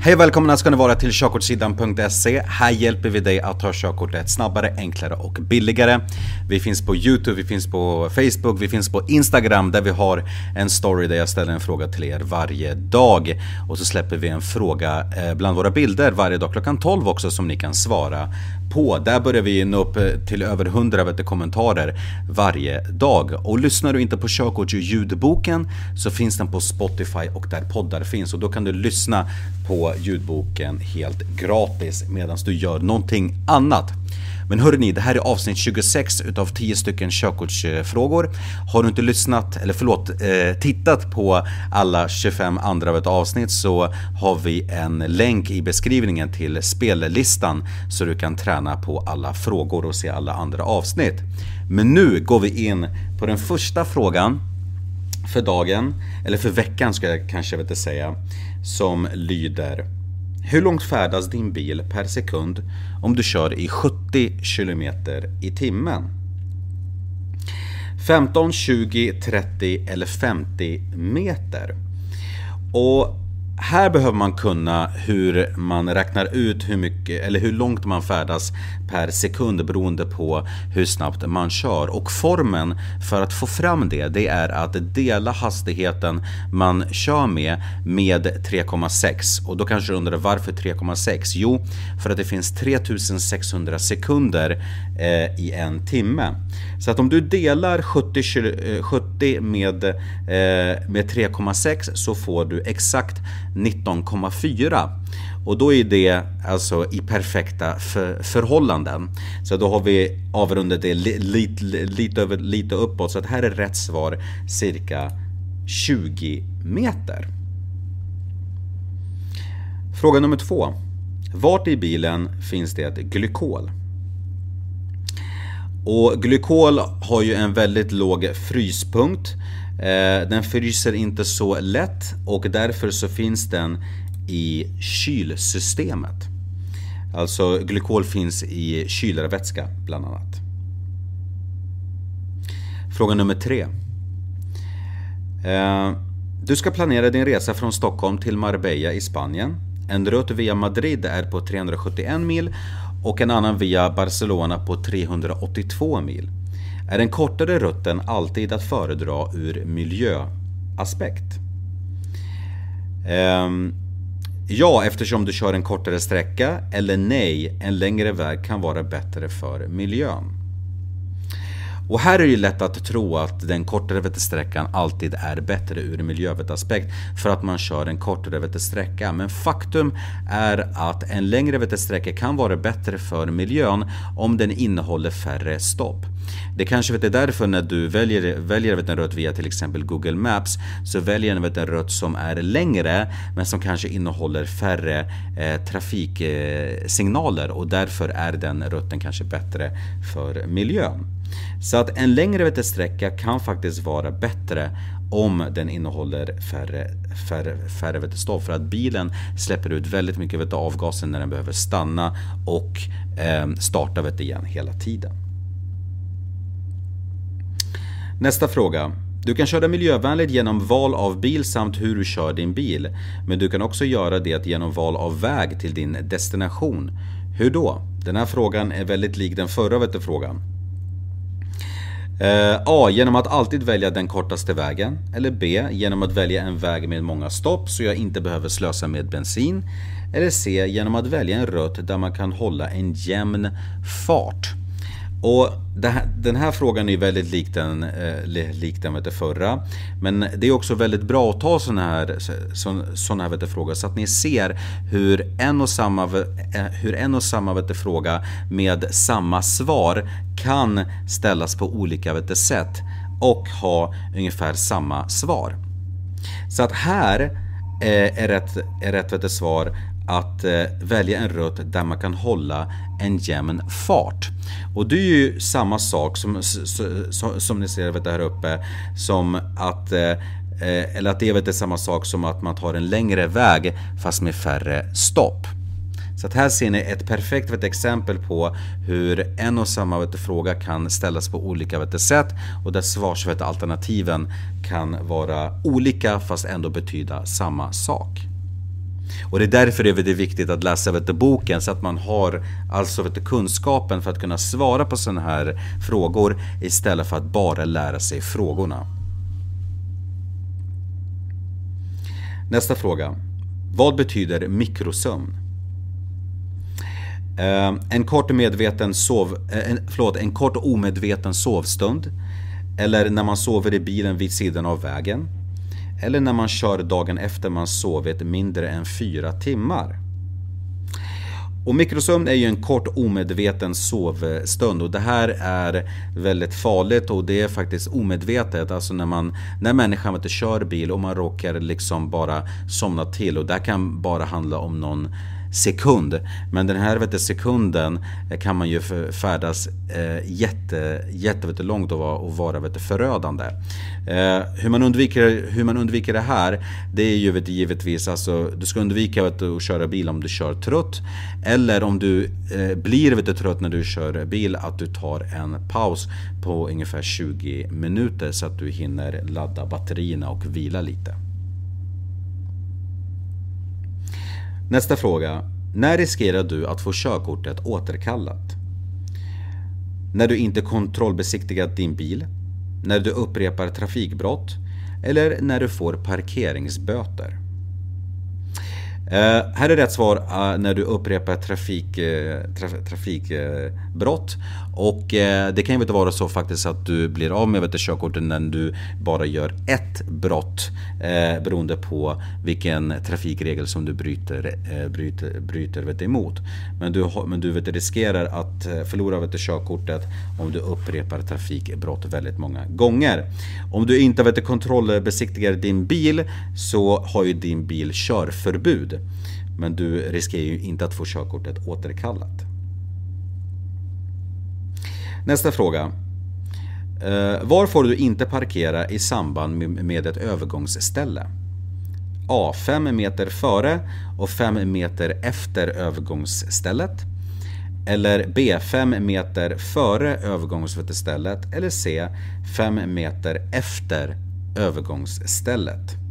Hej och välkomna ska ni vara till körkortssidan.se. Här hjälper vi dig att ta körkortet snabbare, enklare och billigare. Vi finns på Youtube, vi finns på Facebook, vi finns på Instagram där vi har en story där jag ställer en fråga till er varje dag. Och så släpper vi en fråga eh, bland våra bilder varje dag klockan 12 också som ni kan svara på. Där börjar vi nå upp eh, till över 100 vet, kommentarer varje dag. Och lyssnar du inte på körkort ljudboken så finns den på Spotify och där poddar finns. Och då kan du lyssna på ljudboken helt gratis medan du gör någonting annat. Men hörni, det här är avsnitt 26 utav 10 stycken körkortsfrågor. Har du inte lyssnat, eller förlåt, eh, tittat på alla 25 andra av ett avsnitt så har vi en länk i beskrivningen till spellistan så du kan träna på alla frågor och se alla andra avsnitt. Men nu går vi in på den första frågan för dagen, eller för veckan ska jag kanske inte säga, som lyder hur långt färdas din bil per sekund om du kör i 70 km i timmen? 15, 20, 30 eller 50 meter. Och här behöver man kunna hur man räknar ut hur mycket eller hur långt man färdas per sekund beroende på hur snabbt man kör. Och formen för att få fram det, det är att dela hastigheten man kör med med 3,6. Och då kanske du undrar varför 3,6? Jo, för att det finns 3600 sekunder eh, i en timme. Så att om du delar 70, 70 eh, med, eh, med 3,6 så får du exakt 19,4. Och då är det alltså i perfekta för, förhållanden. Så då har vi avrundat det lite, lite, över, lite uppåt. Så att här är rätt svar cirka 20 meter. Fråga nummer två. Vart i bilen finns det glykol? Och glykol har ju en väldigt låg fryspunkt. Eh, den fryser inte så lätt och därför så finns den i kylsystemet. Alltså glykol finns i kylarvätska bland annat. Fråga nummer tre. Eh, du ska planera din resa från Stockholm till Marbella i Spanien. En rutt via Madrid är på 371 mil och en annan via Barcelona på 382 mil. Är den kortare rutten alltid att föredra ur miljöaspekt? Ehm, ja, eftersom du kör en kortare sträcka eller nej, en längre väg kan vara bättre för miljön. Och här är det ju lätt att tro att den kortare vetesträckan alltid är bättre ur miljövettaspekt för att man kör en kortare vetesträcka Men faktum är att en längre vetesträcka kan vara bättre för miljön om den innehåller färre stopp. Det kanske vet, är därför när du väljer, väljer vet, en rutt via till exempel Google Maps så väljer du en rutt som är längre men som kanske innehåller färre eh, trafiksignaler och därför är den rutten kanske bättre för miljön. Så att en längre sträcka kan faktiskt vara bättre om den innehåller färre, färre, färre vetestoff. För att bilen släpper ut väldigt mycket vet, avgaser när den behöver stanna och eh, starta vet, igen hela tiden. Nästa fråga. Du kan köra miljövänligt genom val av bil samt hur du kör din bil. Men du kan också göra det genom val av väg till din destination. Hur då? Den här frågan är väldigt lik den förra frågan. Eh, A. Genom att alltid välja den kortaste vägen. Eller B. Genom att välja en väg med många stopp så jag inte behöver slösa med bensin. Eller C. Genom att välja en rutt där man kan hålla en jämn fart. Och här, den här frågan är väldigt lik den, eh, lik den vet förra. Men det är också väldigt bra att ta sådana här, såna här vet frågor så att ni ser hur en och samma, eh, hur en och samma vet fråga med samma svar kan ställas på olika vet sätt och ha ungefär samma svar. Så att här eh, är rätt, är rätt vet svar att eh, välja en rutt där man kan hålla en jämn fart. Och det är ju samma sak som, som, som ni ser vet, här uppe som att eh, eller att det är samma sak som att man tar en längre väg fast med färre stopp. Så att här ser ni ett perfekt vet, exempel på hur en och samma vet, fråga kan ställas på olika vet, sätt och där svarsalternativen kan vara olika fast ändå betyda samma sak. Och det är därför det är viktigt att läsa vet du, boken så att man har alltså vet du, kunskapen för att kunna svara på sådana här frågor istället för att bara lära sig frågorna. Nästa fråga. Vad betyder mikrosömn? Eh, en kort, medveten sov, eh, en, förlåt, en kort omedveten sovstund. Eller när man sover i bilen vid sidan av vägen. Eller när man kör dagen efter man sovit mindre än 4 timmar. Och mikrosömn är ju en kort omedveten sovstund och det här är väldigt farligt och det är faktiskt omedvetet. Alltså när, man, när människan inte kör bil och man råkar liksom bara somna till och det kan bara handla om någon sekund. Men den här vet du, sekunden eh, kan man ju färdas eh, jätte, jätte vet du, långt och vara, och vara vet du, förödande. Eh, hur, man undviker, hur man undviker det här, det är ju vet du, givetvis alltså, du ska undvika vet du, att köra bil om du kör trött. Eller om du eh, blir vet du, trött när du kör bil, att du tar en paus på ungefär 20 minuter så att du hinner ladda batterierna och vila lite. Nästa fråga. När riskerar du att få körkortet återkallat? När du inte kontrollbesiktigat din bil? När du upprepar trafikbrott? Eller när du får parkeringsböter? Eh, här är rätt svar eh, när du upprepar trafik, eh, traf, trafikbrott och eh, det kan ju inte vara så faktiskt att du blir av med körkortet när du bara gör ett brott. Eh, beroende på vilken trafikregel som du bryter, eh, bryter, bryter vet emot. Men du, men du vet, riskerar att förlora vet körkortet om du upprepar trafikbrott väldigt många gånger. Om du inte vet, kontrollbesiktigar din bil så har ju din bil körförbud. Men du riskerar ju inte att få körkortet återkallat. Nästa fråga. Eh, var får du inte parkera i samband med ett övergångsställe? A. 5 meter före och 5 meter efter övergångsstället. Eller B. 5 meter före övergångsstället. Eller C. 5 meter efter övergångsstället.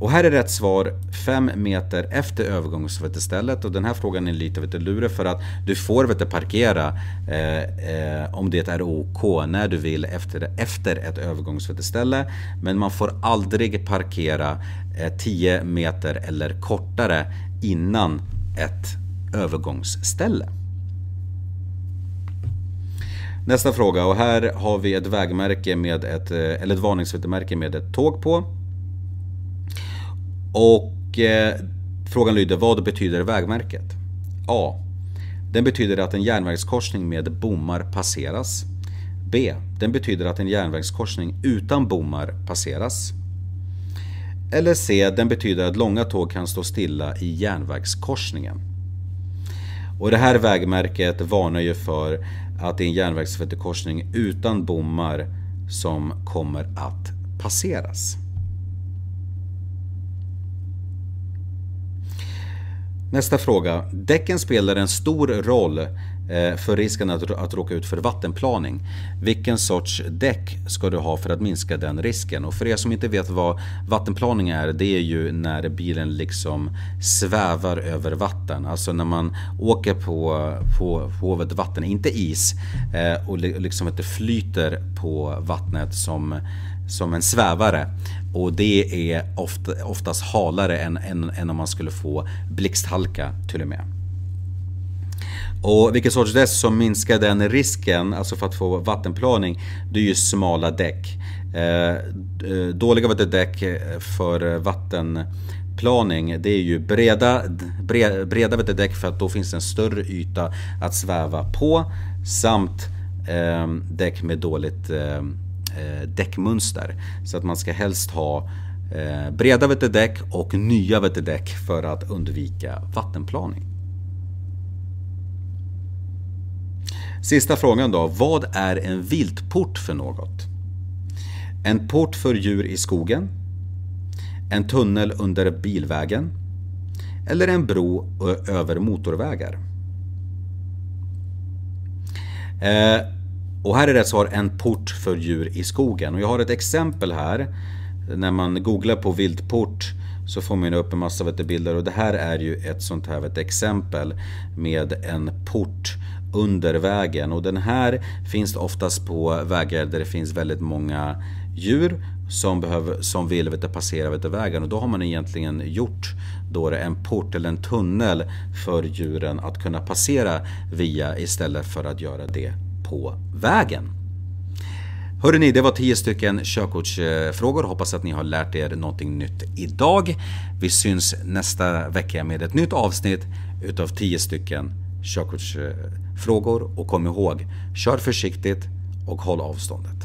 Och här är rätt svar 5 meter efter övergångsstället och den här frågan är lite vet du, lurig för att du får vet du, parkera eh, eh, om det är OK när du vill efter, efter ett övergångsställe men man får aldrig parkera eh, meter eller kortare innan ett övergångsställe. Nästa fråga och här har vi ett vägmärke med ett, eh, eller ett varningsmärke med ett tåg på. Och eh, frågan lyder, vad betyder vägmärket? A. Den betyder att en järnvägskorsning med bommar passeras. B. Den betyder att en järnvägskorsning utan bommar passeras. Eller C. Den betyder att långa tåg kan stå stilla i järnvägskorsningen. Och det här vägmärket varnar ju för att det är en järnvägskorsning utan bommar som kommer att passeras. Nästa fråga. Däcken spelar en stor roll eh, för risken att, att råka ut för vattenplaning. Vilken sorts däck ska du ha för att minska den risken? Och för er som inte vet vad vattenplaning är, det är ju när bilen liksom svävar över vatten. Alltså när man åker på, på, på vatten, inte is, eh, och liksom inte flyter på vattnet som som en svävare. Och det är ofta, oftast halare än, än, än om man skulle få blixthalka till och med. Och vilken sorts däck som minskar den risken, alltså för att få vattenplaning, det är ju smala däck. Eh, eh dåliga däck för vattenplaning, det är ju breda, breda, breda däck för att då finns det en större yta att sväva på samt eh, däck med dåligt eh, eh, däckmönster. Så att man ska helst ha eh, breda däck och nya däck för att undvika vattenplaning. Sista frågan då. Vad är en viltport för något? En port för djur i skogen? En tunnel under bilvägen? Eller en bro över motorvägar? Eh, och här är rätt svar alltså en port för djur i skogen. Och jag har ett exempel här. När man googlar på viltport så får man upp en massa vet, bilder. Och det här är ju ett sånt här vet, exempel med en port under vägen. Och den här finns oftast på vägar där det finns väldigt många djur som, behöver, som vill vet, passera vet, vägen. Och då har man egentligen gjort då det en port eller en tunnel för djuren att kunna passera via istället för att göra det på vägen. Hörrni, det var 10 stycken körkortsfrågor. Hoppas att ni har lärt er någonting nytt idag. Vi syns nästa vecka med ett nytt avsnitt utav 10 stycken körkortsfrågor. Och kom ihåg, kör försiktigt och håll avståndet.